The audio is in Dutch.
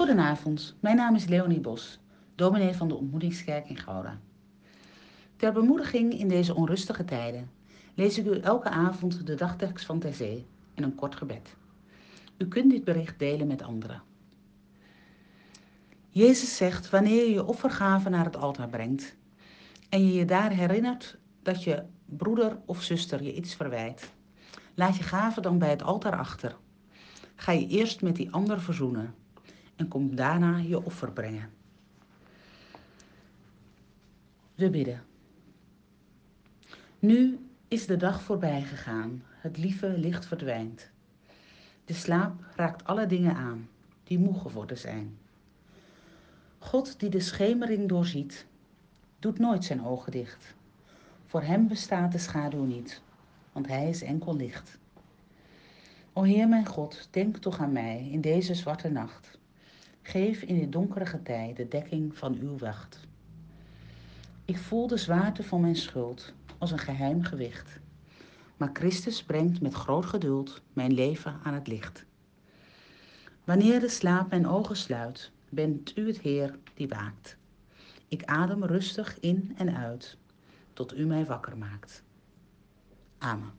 Goedenavond, mijn naam is Leonie Bos, dominee van de Ontmoetingskerk in Gouda. Ter bemoediging in deze onrustige tijden lees ik u elke avond de dagtekst van Ter en een kort gebed. U kunt dit bericht delen met anderen. Jezus zegt, wanneer je je offergave naar het altaar brengt en je je daar herinnert dat je broeder of zuster je iets verwijt, laat je gave dan bij het altaar achter. Ga je eerst met die ander verzoenen en kom daarna je offer brengen. We bidden. Nu is de dag voorbij gegaan, het lieve licht verdwijnt. De slaap raakt alle dingen aan die moe geworden zijn. God die de schemering doorziet, doet nooit zijn ogen dicht. Voor hem bestaat de schaduw niet, want hij is enkel licht. O Heer mijn God, denk toch aan mij in deze zwarte nacht. Geef in dit donkere getij de dekking van uw wacht. Ik voel de zwaarte van mijn schuld als een geheim gewicht. Maar Christus brengt met groot geduld mijn leven aan het licht. Wanneer de slaap mijn ogen sluit, bent u het Heer die waakt. Ik adem rustig in en uit, tot u mij wakker maakt. Amen.